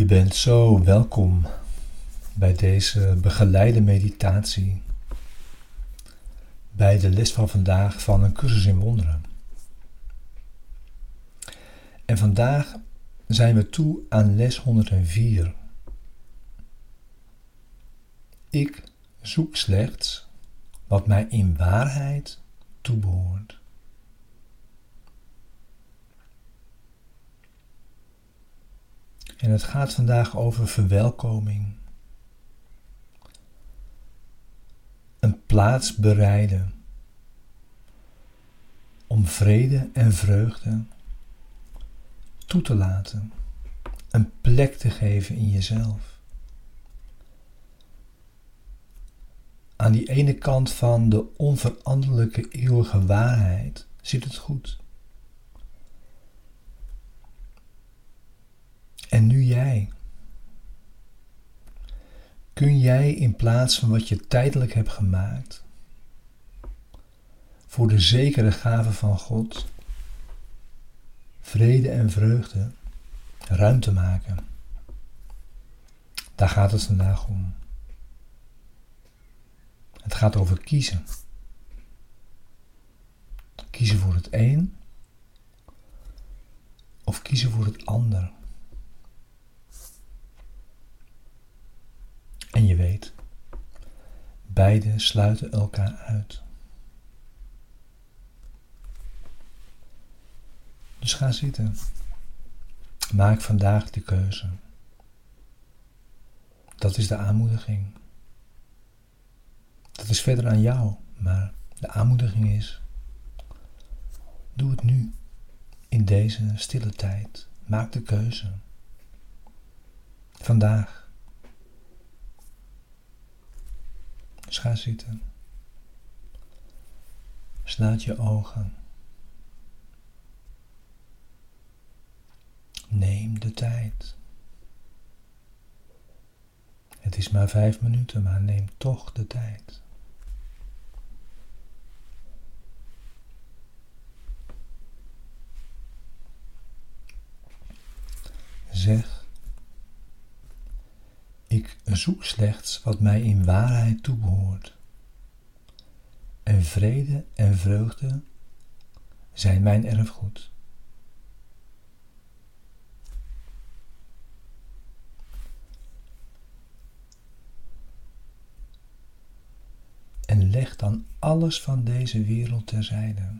Je bent zo welkom bij deze begeleide meditatie, bij de les van vandaag van een cursus in wonderen. En vandaag zijn we toe aan les 104. Ik zoek slechts wat mij in waarheid toebehoort. En het gaat vandaag over verwelkoming. Een plaats bereiden om vrede en vreugde toe te laten, een plek te geven in jezelf. Aan die ene kant van de onveranderlijke eeuwige waarheid zit het goed. En nu jij. Kun jij in plaats van wat je tijdelijk hebt gemaakt, voor de zekere gave van God, vrede en vreugde, ruimte maken? Daar gaat het vandaag om. Het gaat over kiezen. Kiezen voor het een of kiezen voor het ander. En je weet, beide sluiten elkaar uit. Dus ga zitten. Maak vandaag de keuze. Dat is de aanmoediging. Dat is verder aan jou, maar de aanmoediging is: doe het nu, in deze stille tijd. Maak de keuze. Vandaag. Dus zitten. Sluit je ogen. Neem de tijd. Het is maar vijf minuten, maar neem toch de tijd. Zeg ik zoek slechts wat mij in waarheid toebehoort. En vrede en vreugde zijn mijn erfgoed. En leg dan alles van deze wereld terzijde.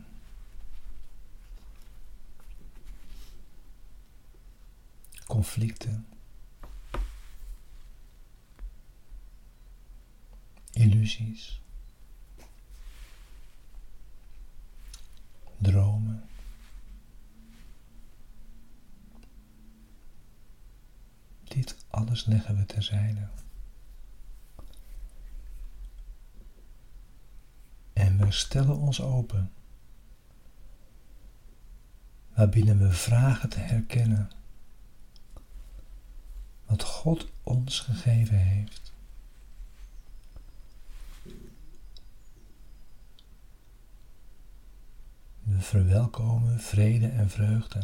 Conflicten illusies, dromen. Dit alles leggen we terzijde. En we stellen ons open, waarbinnen we vragen te herkennen wat God ons gegeven heeft. Verwelkomen vrede en vreugde.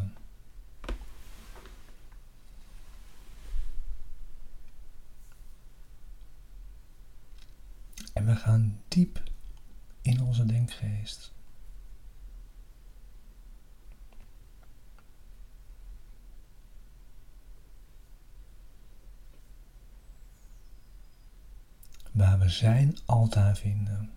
En we gaan diep in onze denkgeest. Waar we zijn altaar vinden.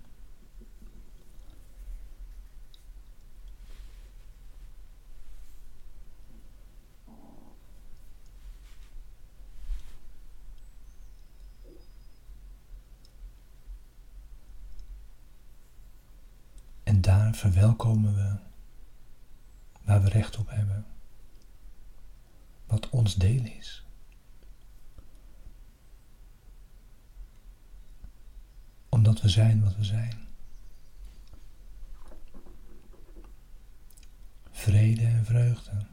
En daar verwelkomen we waar we recht op hebben. Wat ons deel is. Omdat we zijn wat we zijn. Vrede en vreugde.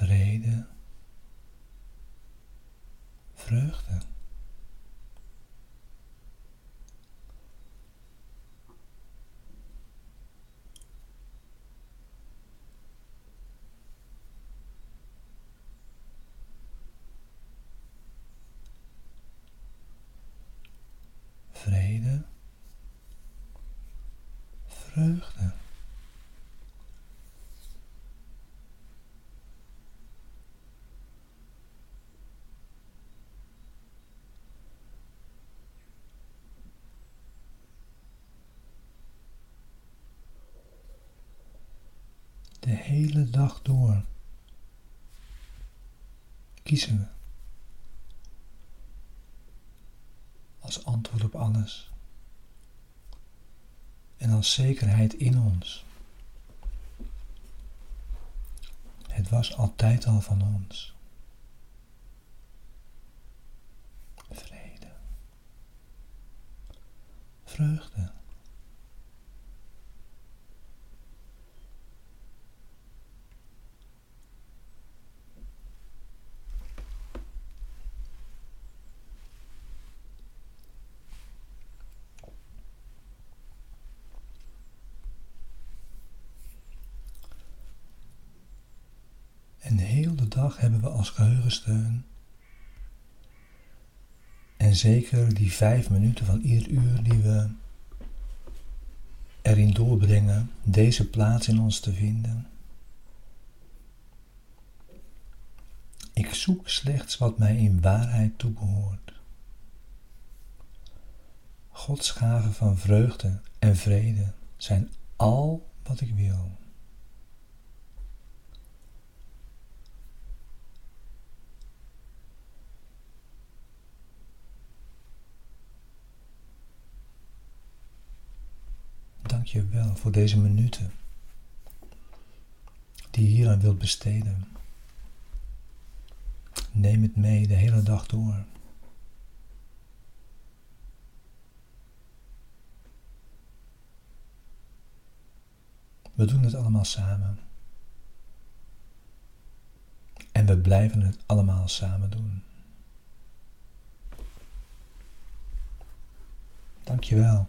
Vrede, vreugde. vrede, vreugde. De hele dag door kiezen we als antwoord op alles en als zekerheid in ons. Het was altijd al van ons. Vrede. Vreugde. En de dag hebben we als geheugensteun. En zeker die vijf minuten van ieder uur die we erin doorbrengen, deze plaats in ons te vinden. Ik zoek slechts wat mij in waarheid toebehoort. Gods gaven van vreugde en vrede zijn al wat ik wil. Wel voor deze minuten die je hier aan wilt besteden. Neem het mee de hele dag door. We doen het allemaal samen. En we blijven het allemaal samen doen. Dankjewel.